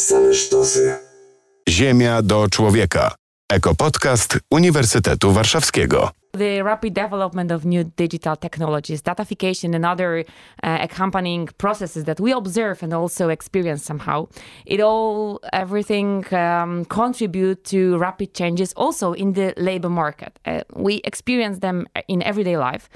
Same sztosy. Ziemia do człowieka. Ekopodcast Uniwersytetu Warszawskiego. The rapid development of new digital technologies, datafication, and other uh, accompanying processes that we observe and also experience somehow, it all, everything um, contribute to rapid changes also in the labor market. Uh, we experience them in everyday life.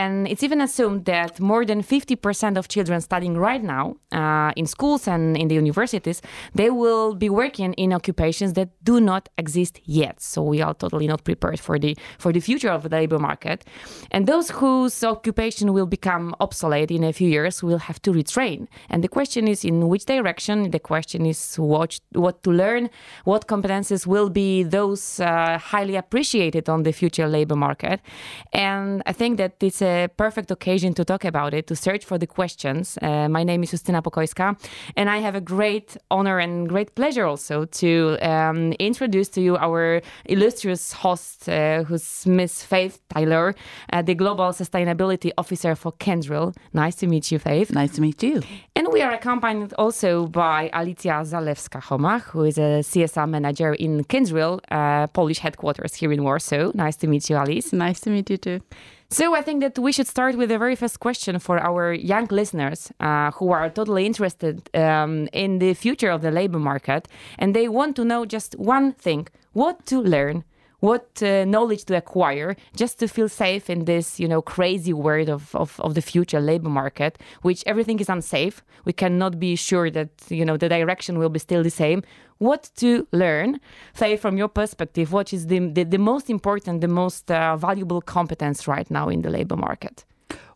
And it's even assumed that more than 50% of children studying right now uh, in schools and in the universities, they will be working in occupations that do not exist yet. So we are totally not prepared for the for the future of the labor market. And those whose occupation will become obsolete in a few years will have to retrain. And the question is in which direction? The question is what what to learn, what competences will be those uh, highly appreciated on the future labor market. And I think that it's a perfect occasion to talk about it, to search for the questions. Uh, my name is Justyna Pokojska, and I have a great honor and great pleasure also to um, introduce to you our illustrious host, uh, who's Miss Faith Taylor, uh, the Global Sustainability Officer for Kyndryl. Nice to meet you, Faith. Nice to meet you. And we are accompanied also by Alicja Zalewska-Homach, who is a CSR manager in Kyndryl, uh, Polish headquarters here in Warsaw. Nice to meet you, Alice. Nice to meet you too. So I think that we should start with the very first question for our young listeners uh, who are totally interested um, in the future of the labor market, and they want to know just one thing: what to learn, what uh, knowledge to acquire, just to feel safe in this, you know, crazy world of, of, of the future labor market, which everything is unsafe. We cannot be sure that you know the direction will be still the same what to learn. Say, from your perspective, what is the, the, the most important, the most uh, valuable competence right now in the labor market?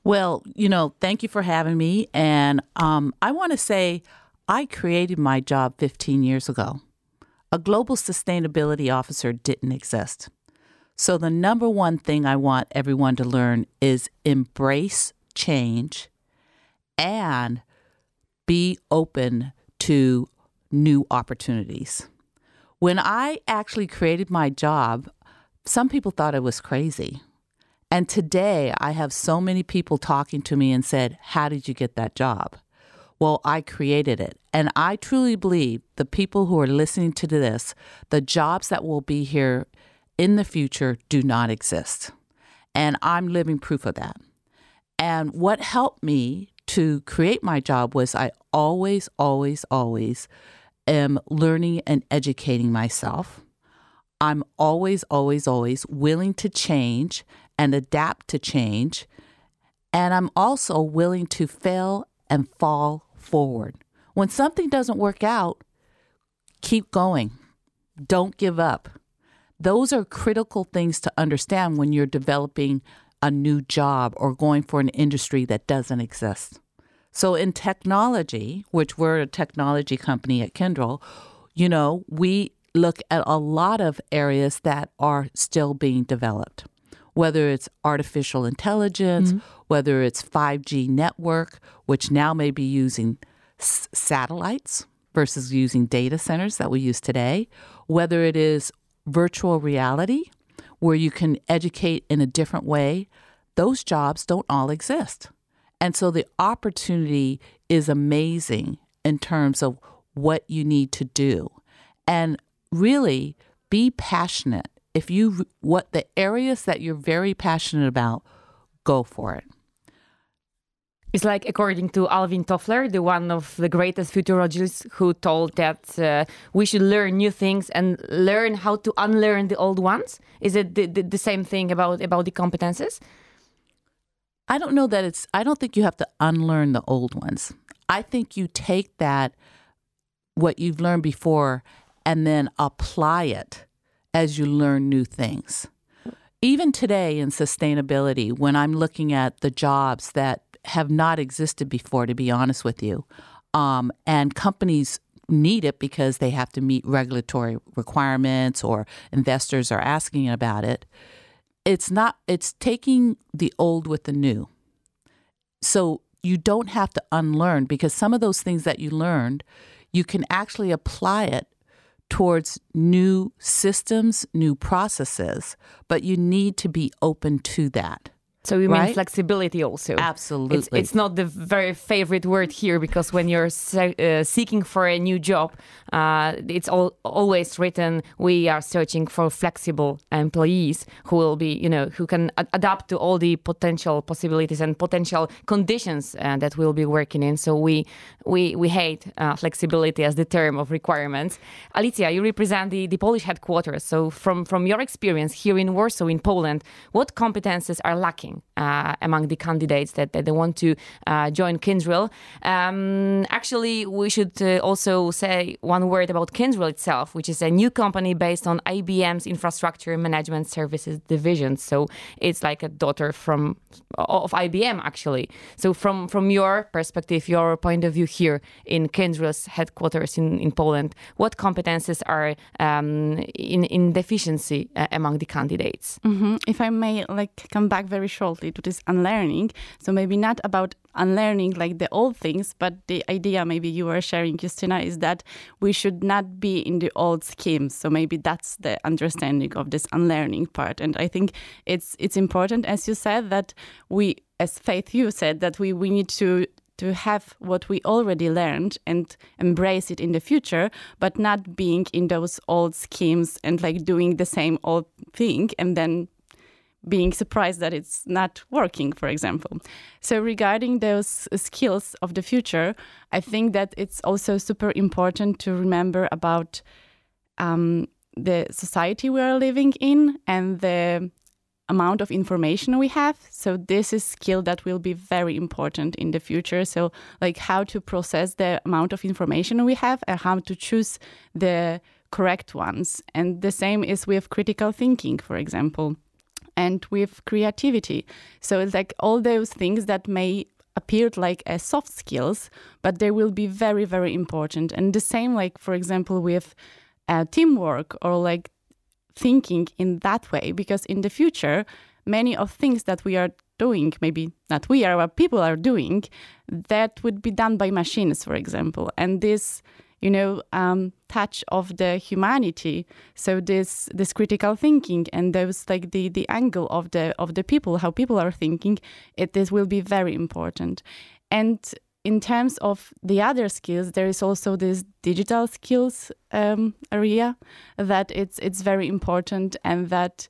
Well, you know, thank you for having me. And um, I want to say I created my job 15 years ago. A global sustainability officer didn't exist. So, the number one thing I want everyone to learn is embrace change and be open to new opportunities. When I actually created my job, some people thought I was crazy. And today I have so many people talking to me and said, How did you get that job? Well, I created it. And I truly believe the people who are listening to this, the jobs that will be here in the future do not exist. And I'm living proof of that. And what helped me to create my job was I always, always, always am learning and educating myself. I'm always, always, always willing to change and adapt to change. And I'm also willing to fail and fall forward. When something doesn't work out, keep going. Don't give up. Those are critical things to understand when you're developing a new job or going for an industry that doesn't exist. So in technology, which we're a technology company at Kyndryl, you know, we look at a lot of areas that are still being developed. Whether it's artificial intelligence, mm-hmm. whether it's 5G network, which now may be using satellites versus using data centers that we use today, whether it is virtual reality, where you can educate in a different way, those jobs don't all exist. And so the opportunity is amazing in terms of what you need to do. And really be passionate. If you what the areas that you're very passionate about, go for it. It's like according to Alvin Toffler, the one of the greatest futurologists, who told that uh, we should learn new things and learn how to unlearn the old ones. Is it the, the, the same thing about about the competences? I don't know that it's, I don't think you have to unlearn the old ones. I think you take that, what you've learned before, and then apply it as you learn new things. Even today in sustainability, when I'm looking at the jobs that have not existed before, to be honest with you, um, and companies need it because they have to meet regulatory requirements or investors are asking about it. It's not it's taking the old with the new. So you don't have to unlearn because some of those things that you learned you can actually apply it towards new systems new processes but you need to be open to that So you mean flexibility also? Absolutely. It's, it's not the very favorite word here because when you're se- uh, seeking for a new job, uh, it's all, always written we are searching for flexible employees who will be, you know, who can adapt to all the potential possibilities and potential conditions uh, that we'll be working in. So we we we hate uh, flexibility as the term of requirements. Alicia, you represent the, the Polish headquarters. So from from your experience here in Warsaw, in Poland, what competences are lacking uh, among the candidates that, that they want to uh, join Kyndryl? Um, actually, we should uh, also say one word about Kyndryl itself, which is a new company based on IBM's infrastructure management services division. So it's like a daughter from of IBM actually. So from from your perspective, your point of view here in Kyndryl's headquarters in, in Poland, what competences are um, in in deficiency uh, among the candidates? hmm If I may, like, come back very to this unlearning. So maybe not about unlearning like the old things, but the idea maybe you were sharing, Justyna, is that we should not be in the old schemes. So maybe that's the understanding of this unlearning part. And I think it's it's important, as you said, that we, as Faith, you said that we we need to to have what we already learned and embrace it in the future, but not being in those old schemes and like doing the same old thing and then being surprised that it's not working, for example. So, regarding those skills of the future, I think that it's also super important to remember about um, the society we are living in and the amount of information we have. So this is skill that will be very important in the future. So like how to process the amount of information we have and how to choose the correct ones. And the same is with critical thinking, for example, and with creativity. So it's like all those things that may appear like as soft skills, but they will be very, very important. And the same, like for example, with uh, teamwork or like thinking in that way because in the future many of things that we are doing maybe not we are but people are doing that would be done by machines for example and this you know um, touch of the humanity so this this critical thinking and those like the the angle of the of the people how people are thinking it this will be very important and in terms of the other skills, there is also this digital skills um, area that it's it's very important, and that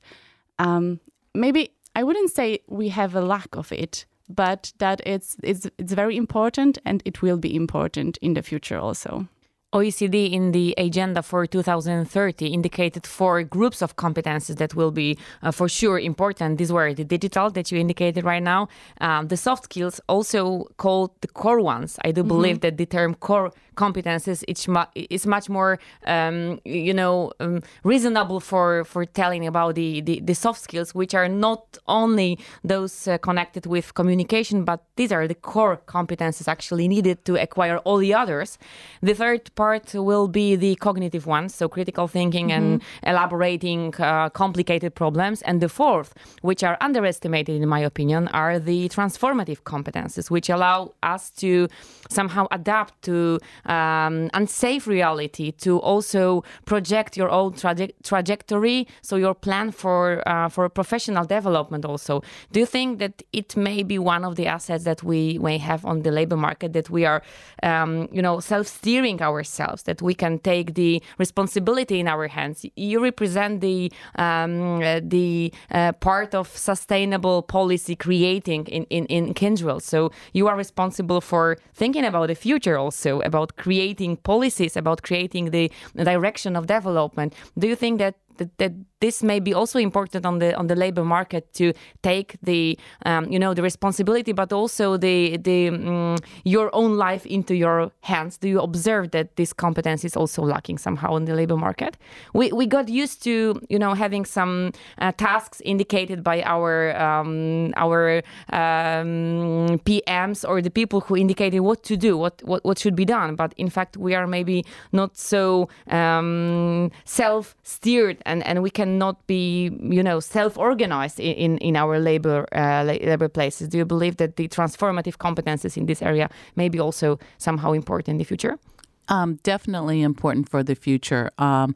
um, maybe I wouldn't say we have a lack of it, but that it's it's it's very important, and it will be important in the future also. OECD in the agenda for 2030 indicated four groups of competences that will be uh, for sure important. These were the digital that you indicated right now, um, the soft skills, also called the core ones. I do believe that the term core competences it's mu- is much more, um, you know, um, reasonable for for telling about the, the the soft skills, which are not only those uh, connected with communication, but these are the core competences actually needed to acquire all the others. The third part will be the cognitive ones, so critical thinking and elaborating uh, complicated problems. And the fourth, which are underestimated in my opinion, are the transformative competences, which allow us to somehow adapt to um, unsafe reality, to also project your own traje- trajectory, so your plan for uh, for professional development. Also, do you think that it may be one of the assets that we may have on the labor market that we are, um, you know, self-steering ourselves, that we can take the responsibility in our hands? You represent the um, uh, the uh, part of sustainable policy creating in in in Kyndryl, so you are responsible for thinking about the future, also about creating policies, about creating the direction of development. Do you think that that, that this may be also important on the on the labor market to take the um, you know the responsibility, but also the the um, your own life into your hands. Do you observe that this competence is also lacking somehow in the labor market? We we got used to you know having some uh, tasks indicated by our um, our um, PMs or the people who indicated what to do, what what, what should be done. But in fact, we are maybe not so um, self-steered and, and we cannot be, you know, self-organized in, in, our labor uh, labor places. Do you believe that the transformative competences in this area may be also somehow important in the future? Um, definitely important for the future. Um,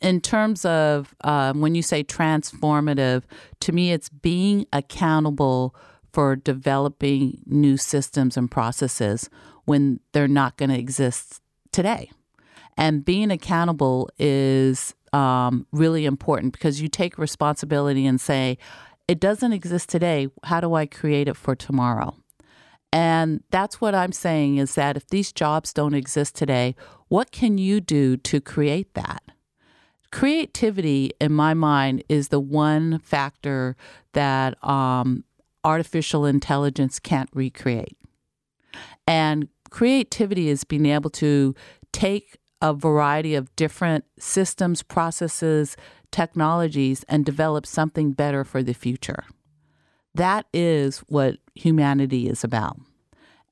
in terms of um, when you say transformative, to me, it's being accountable for developing new systems and processes when they're not going to exist today. And being accountable is um, really important because you take responsibility and say, it doesn't exist today. How do I create it for tomorrow? And that's what I'm saying is that if these jobs don't exist today, what can you do to create that? Creativity, in my mind, is the one factor that um, artificial intelligence can't recreate. And creativity is being able to take a variety of different systems, processes, technologies, and develop something better for the future. That is what humanity is about.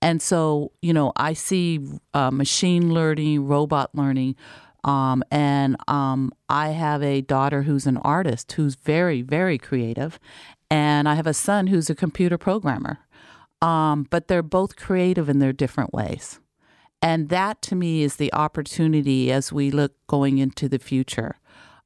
And so, you know, I see uh, machine learning, robot learning, um, and um, I have a daughter who's an artist who's very, very creative, and I have a son who's a computer programmer. Um, but they're both creative in their different ways. And that to me is the opportunity as we look going into the future.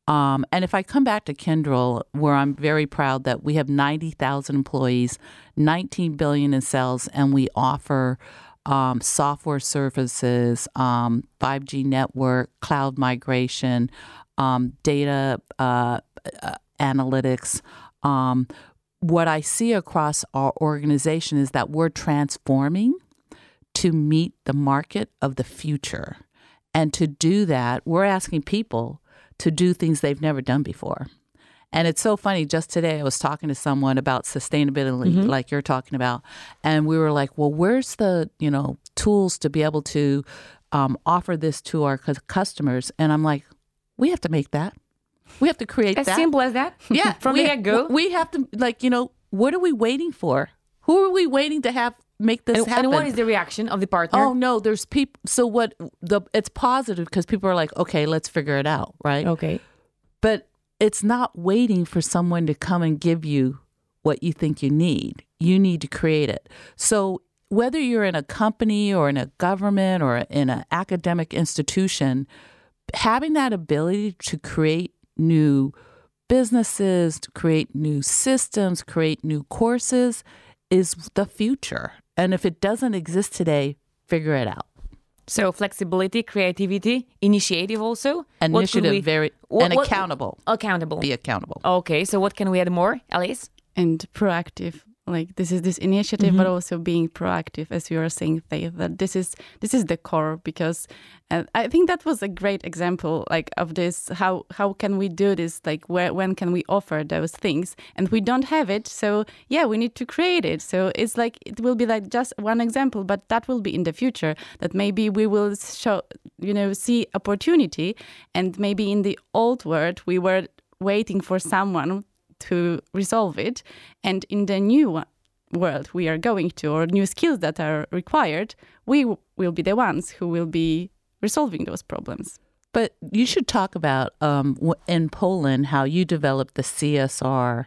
Um, and if I come back to Kyndryl, where I'm very proud that we have 90,000 employees, 19 billion in sales, and we offer um, software services, um, 5G network, cloud migration, um, data uh, uh, analytics. Um, what I see across our organization is that we're transforming to meet the market of the future. And to do that, we're asking people to do things they've never done before. And it's so funny. Just today, I was talking to someone about sustainability, mm-hmm. like you're talking about, and we were like, "Well, where's the you know tools to be able to um, offer this to our customers?" And I'm like, "We have to make that. We have to create as that. simple as that. Yeah, from we, the get go. We have to like you know what are we waiting for? Who are we waiting to have make this and, happen. And what is the reaction of the partner? Oh no, there's people. So what? The it's positive because people are like, okay, let's figure it out, right? Okay. But it's not waiting for someone to come and give you what you think you need. You need to create it. So whether you're in a company or in a government or in an academic institution, having that ability to create new businesses, to create new systems, create new courses is the future. And if it doesn't exist today, figure it out. So flexibility, creativity, initiative also. Initiative, we, very what, and accountable. accountable. Be accountable. Okay, so what can we add more, Alice? And proactive like this is this initiative mm-hmm. but also being proactive as you are saying Faith, that this is this is the core because uh, i think that was a great example like of this how how can we do this? Like where when can we offer those things? And we don't have it so yeah we need to create it. So it's like it will be like just one example but that will be in the future that maybe we will show you know see opportunity and maybe in the old world we were waiting for someone to resolve it. And in the new world we are going to, or new skills that are required, we will be the ones who will be resolving those problems. But you should talk about um, in Poland how you developed the CSR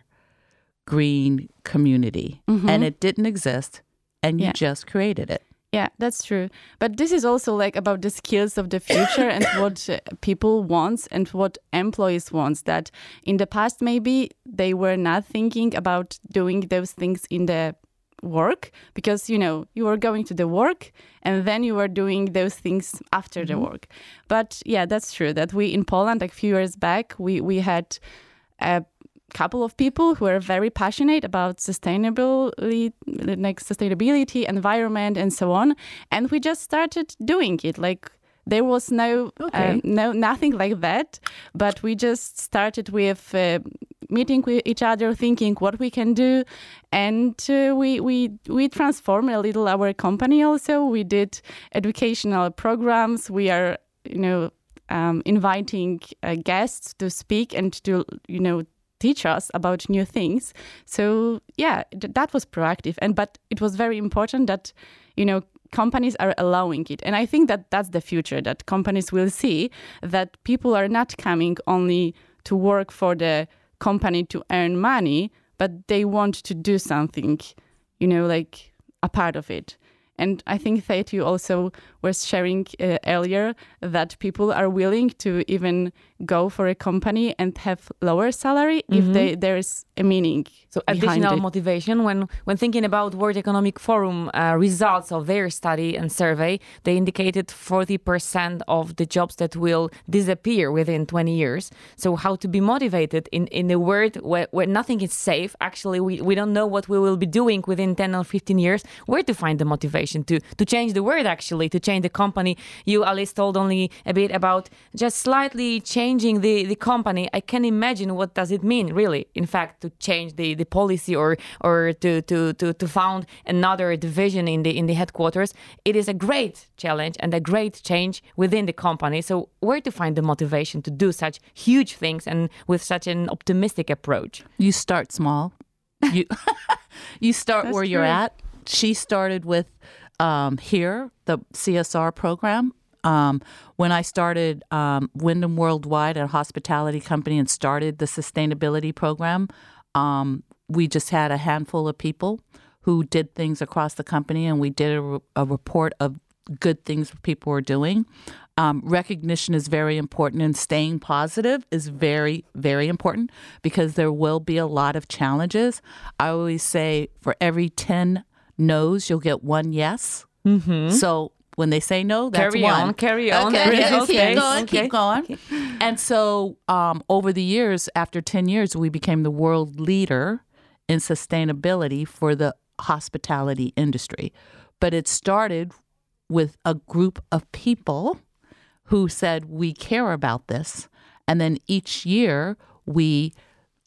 green community, mm-hmm. and it didn't exist, and you yeah. just created it. Yeah, that's true. But this is also like about the skills of the future and what people want and what employees want. That in the past maybe they were not thinking about doing those things in the work because you know you were going to the work and then you were doing those things after mm-hmm. the work. But yeah, that's true. That we in Poland, like a few years back, we we had a couple of people who are very passionate about sustainability, like sustainability, environment, and so on. And we just started doing it. Like there was no, okay. um, no, nothing like that. But we just started with uh, meeting with each other, thinking what we can do, and uh, we we we transformed a little our company. Also, we did educational programs. We are, you know. Um, inviting uh, guests to speak and to you know teach us about new things. So yeah, th- that was proactive, and but it was very important that you know companies are allowing it, and I think that that's the future. That companies will see that people are not coming only to work for the company to earn money, but they want to do something, you know, like a part of it. And I think that you also were sharing uh, earlier that people are willing to even go for a company and have lower salary if they, there is a meaning. So additional it. motivation when when thinking about World Economic Forum uh, results of their study and survey, they indicated 40% of the jobs that will disappear within 20 years. So how to be motivated in in a world where, where nothing is safe? Actually, we, we don't know what we will be doing within 10 or 15 years. Where to find the motivation to to change the world? Actually, to change the company. You Alice told only a bit about just slightly changing the the company. I can imagine what does it mean really. In fact, to change the the policy or or to to to to found another division in the in the headquarters. It is a great challenge and a great change within the company. So where to find the motivation to do such huge things and with such an optimistic approach? You start small. You you start That's where you're at. She started with um, here the CSR program. Um, when I started um, Wyndham Worldwide, a hospitality company, and started the sustainability program, um, we just had a handful of people who did things across the company, and we did a, a report of good things people were doing. Um, recognition is very important, and staying positive is very, very important because there will be a lot of challenges. I always say for every 10 no's, you'll get one yes. Mm-hmm. So when they say no, that's Carry one. on, carry on. Okay, Yeah, okay, keep going, okay. keep going. And so um, over the years, after 10 years, we became the world leader in sustainability for the hospitality industry. But it started with a group of people who said, We care about this. And then each year we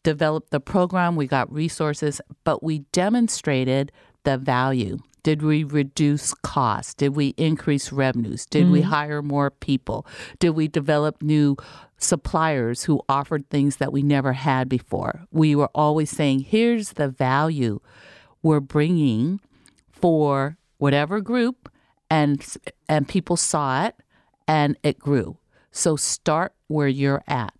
developed the program, we got resources, but we demonstrated the value. Did we reduce costs? Did we increase revenues? Did we mm-hmm. hire more people? Did we develop new suppliers who offered things that we never had before? We were always saying, here's the value we're bringing for whatever group and and people saw it and it grew. So start where you're at.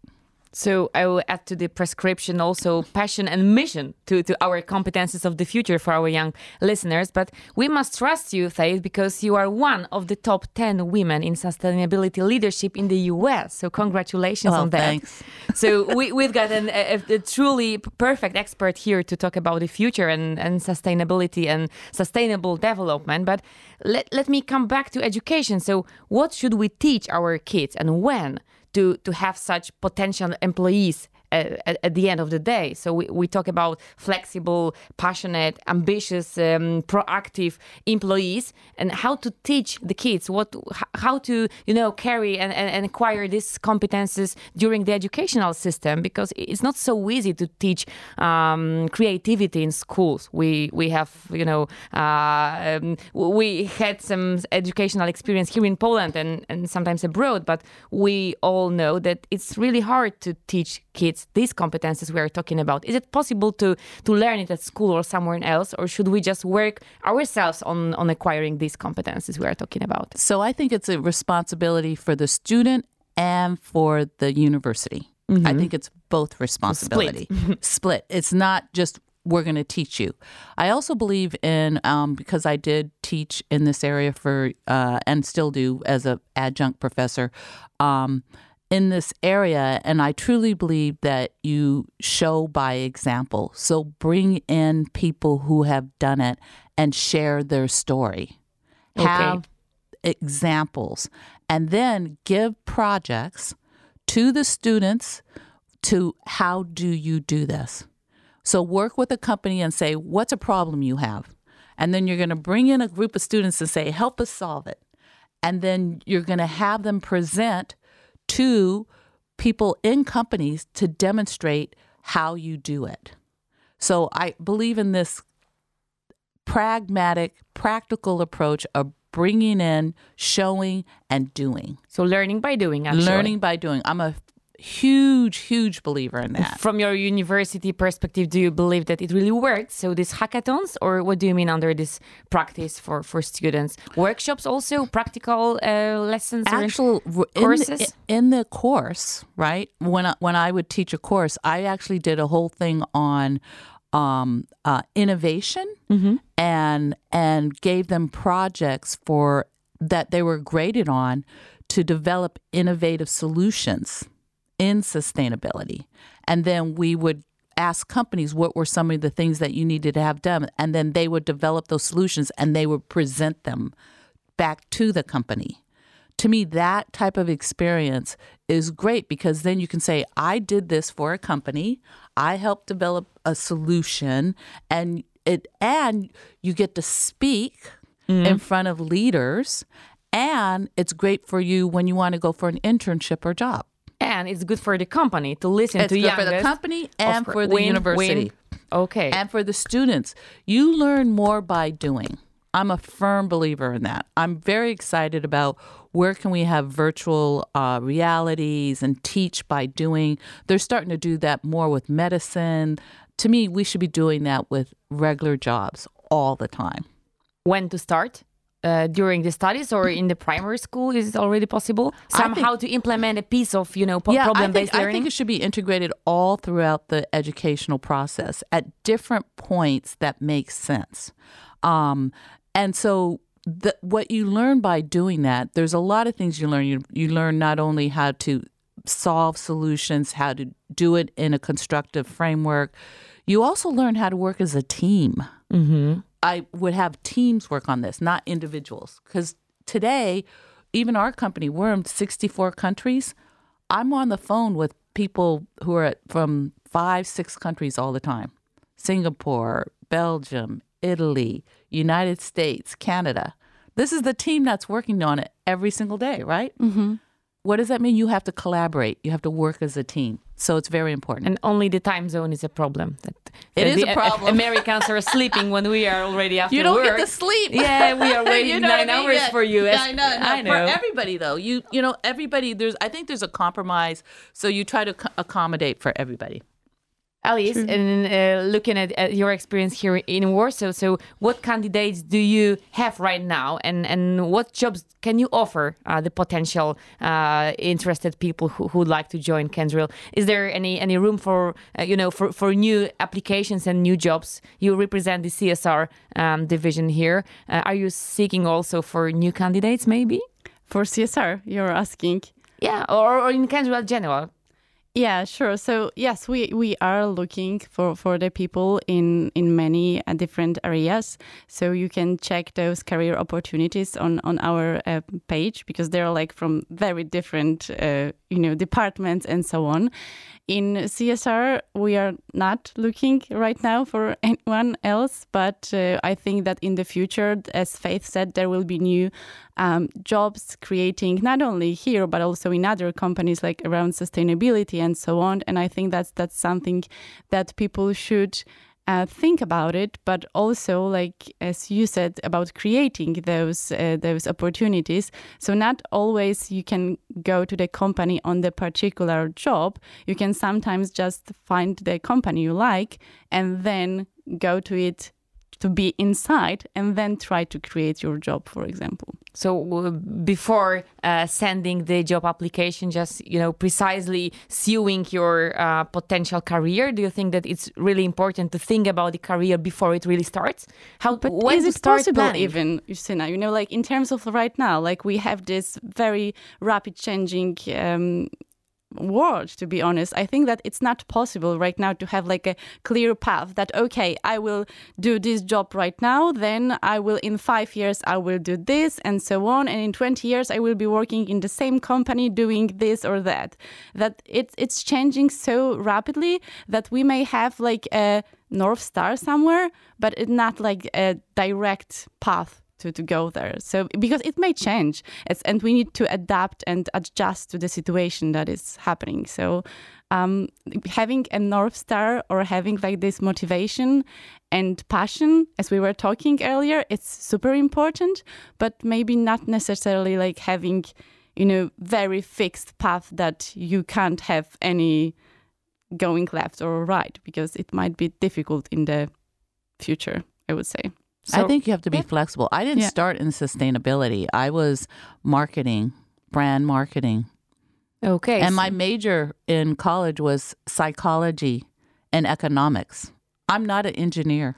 So I will add to the prescription also passion and mission to, to our competences of the future for our young listeners. But we must trust you, Faith, because you are one of the top 10 women in sustainability leadership in the US. So congratulations Oh, on that. thanks. so we, we've got an, a, a truly perfect expert here to talk about the future and, and sustainability and sustainable development. But let, let me come back to education. So what should we teach our kids and when? To to have such potential employees at, at the end of the day. So we, we talk about flexible, passionate, ambitious, um, proactive employees, and how to teach the kids what how to you know carry and, and, acquire these competences during the educational system because it's not so easy to teach um, creativity in schools. We we have you know uh, um, we had some educational experience here in Poland and, and sometimes abroad, but we all know that it's really hard to teach kids these competences we are talking about. Is it possible to to learn it at school or somewhere else, or should we just work ourselves on on acquiring these competences we are talking about? So I think it's a responsibility for the student and for the university. I think it's both responsibility. Split. Split. It's not just we're going to teach you. I also believe in um, because I did teach in this area for uh, and still do as a adjunct professor. Um, in this area, and I truly believe that you show by example. So bring in people who have done it and share their story. Have examples. And then give projects to the students to how do you do this? So work with a company and say what's a problem you have? And then you're going to bring in a group of students and say help us solve it. And then you're going to have them present to people in companies to demonstrate how you do it. So i believe in this pragmatic practical approach of bringing in showing and doing. So learning by doing, actually. learning by doing. I'm a huge huge believer in that From your university perspective, do you believe that it really works? So these hackathons, or what do you mean under this practice for for students? Workshops also, practical uh, lessons, actual in courses? the, in the course right when I, when I would teach a course I actually did a whole thing on um, uh, innovation and and gave them projects for that they were graded on to develop innovative solutions in sustainability. And then we would ask companies what were some of the things that you needed to have done. And then they would develop those solutions and they would present them back to the company. To me, that type of experience is great because then you can say, I did this for a company, I helped develop a solution, and it and you get to speak mm-hmm. in front of leaders and it's great for you when you want to go for an internship or job. And it's good for the company to listen It's to good for the company and for the Win, university. win. Okay. And for the students, you learn more by doing. I'm a firm believer in that. I'm very excited about where can we have virtual uh, realities and teach by doing. They're starting to do that more with medicine. To me, we should be doing that with regular jobs all the time. when to start? Uh, during the studies or in the primary school is it already possible I think- somehow to implement a piece of you know po- I problem-based think, I learning think it should be integrated all throughout the educational process at different points that make sense. Um, and so, the, what you learn by doing that, there's a lot of things you learn. You, you learn not only how to solve solutions, how to do it in a constructive framework, you also learn how to work as a team. mm-hmm. I would have teams work on this, not individuals. Because today, even our company, we're in 64 countries. I'm on the phone with people who are from five, six countries all the time Singapore, Belgium, Italy, United States, Canada. This is the team that's working on it every single day, right? Mm-hmm. What does that mean? You have to collaborate, you have to work as a team. So it's very important. and only the time zone is a problem that It that is the a problem. Americans are sleeping when we are already after work. you don't work. get to sleep. Yeah, we are waiting You know nine I mean? hours Yeah. for you. Yeah, I know. no, I know. For everybody, though, you you know, everybody. There's, I think there's a compromise, so you try to co- accommodate for everybody. Alice, and uh, looking at, at your experience here in Warsaw, so what candidates do you have right now, and and what jobs can you offer uh, the potential uh, interested people who who would like to join Kyndryl? Is there any any room for uh, you know for for new applications and new jobs? You represent the CSR um, division here. Uh, are you seeking also for new candidates, maybe? For CSR, you're asking. Yeah, or, or in Kyndryl general. Yeah, sure. So yes, we, we are looking for, for the people in in many uh, different areas. So you can check those career opportunities on on our uh, page because they're like from very different uh, you know departments and so on. In CSR, we are not looking right now for anyone else, but uh, I think that in the future, as Faith said, there will be new um, jobs creating not only here but also in other companies like around sustainability and so on. And I think that's that's something that people should uh, think about it, but also like as you said about creating those uh, those opportunities. So not always you can go to the company on the particular job. You can sometimes just find the company you like and then go to it to be inside and then try to create your job for example So before uh, sending the job application, just you know precisely suing your uh, potential career, do you think that it's really important to think about the career before it really starts? How but when is it start possible planning? even Justyna, you know like in terms of right now like we have this very rapid changing um, world to be honest. I think that it's not possible right now to have like a clear path that okay i will do this job right now then i will in five years i will do this and so on and in 20 years i will be working in the same company doing this or that. That it's it's changing so rapidly that we may have like a north star somewhere but it's not like a direct path to, to go there. So because it may change, it's, and we need to adapt and adjust to the situation that is happening. So um, having a north star or having like this motivation and passion, as we were talking earlier, it's super important. But maybe not necessarily like having, you know, very fixed path that you can't have any going left or right because it might be difficult in the future. I would say. I think you have to be yeah. flexible. I didn't Yeah. start in sustainability. I was marketing, brand marketing. Okay, And so- my major in college was psychology and economics. I'm not an engineer.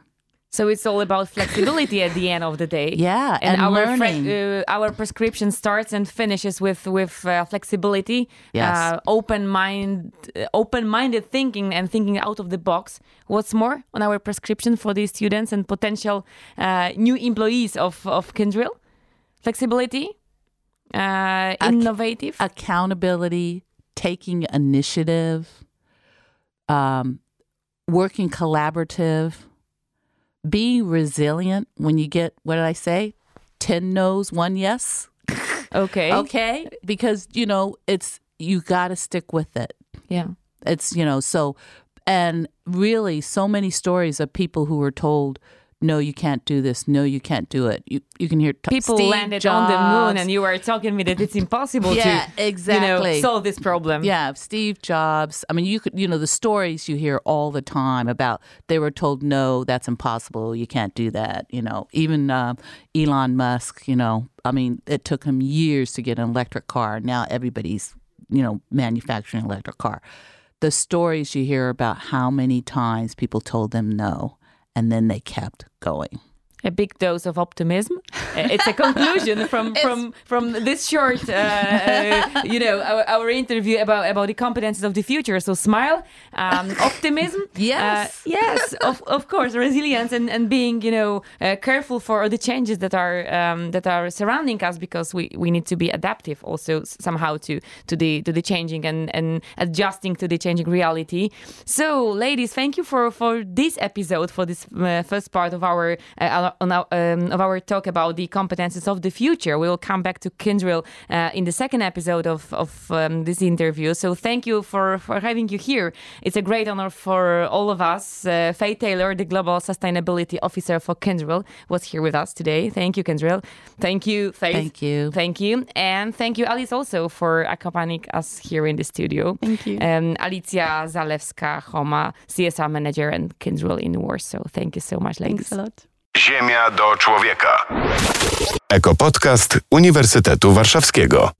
So it's all about flexibility at the end of the day. Yeah, and our fre- uh, our prescription starts and finishes with with uh, flexibility, Yes. uh, open mind, uh, open-minded thinking, and thinking out of the box. What's more on our prescription for these students and potential uh, new employees of of Kyndryl? Flexibility, uh, innovative. accountability, taking initiative, um, working collaborative, being resilient when you get, what did I say? 10 no's, one yes. okay. Okay. Because, you know, it's, you got to stick with it. Yeah. It's, you know, so, and really so many stories of people who were told, no, you can't do this. No, you can't do it. You, you can hear t- People Steve landed on the moon, and you were telling me that it's impossible Yeah, to, you know, solve this problem. Yeah, Steve Jobs. I mean, you could, you know, the stories you hear all the time about they were told, no, that's impossible. You can't do that. You know, even uh, Elon Musk, you know, I mean, it took him years to get an electric car. Now everybody's, you know, manufacturing an electric car. The stories you hear about how many times people told them no, and then they kept going. A big dose of optimism. Uh, it's a conclusion from from from this short, uh, uh, you know, our, our interview about about the competences of the future. So smile, um, optimism, Yes. uh, yes, of of course, resilience and and being you know uh, careful for the changes that are um, that are surrounding us because we we need to be adaptive also somehow to to the to the changing and and adjusting to the changing reality. So, ladies, thank you for for this episode for this uh, first part of our uh, on our, um, of our talk about the competences of the future. We will come back to Kyndryl uh, in the second episode of of um, this interview. So, thank you for for having you here. It's a great honor for all of us. Uh, Faith Taylor, the Global Sustainability Officer for Kyndryl, was here with us today. Thank you, Kyndryl. Thank you, Faith. Thank you. Thank you. And thank you, Alice, also for accompanying us here in the studio. Thank you. Um, Alicja Zalewska-Homa, CSR Manager and Kyndryl in Warsaw. Thank you so much, ladies. Thanks a lot. Ziemia do człowieka. Ekopodcast Uniwersytetu Warszawskiego.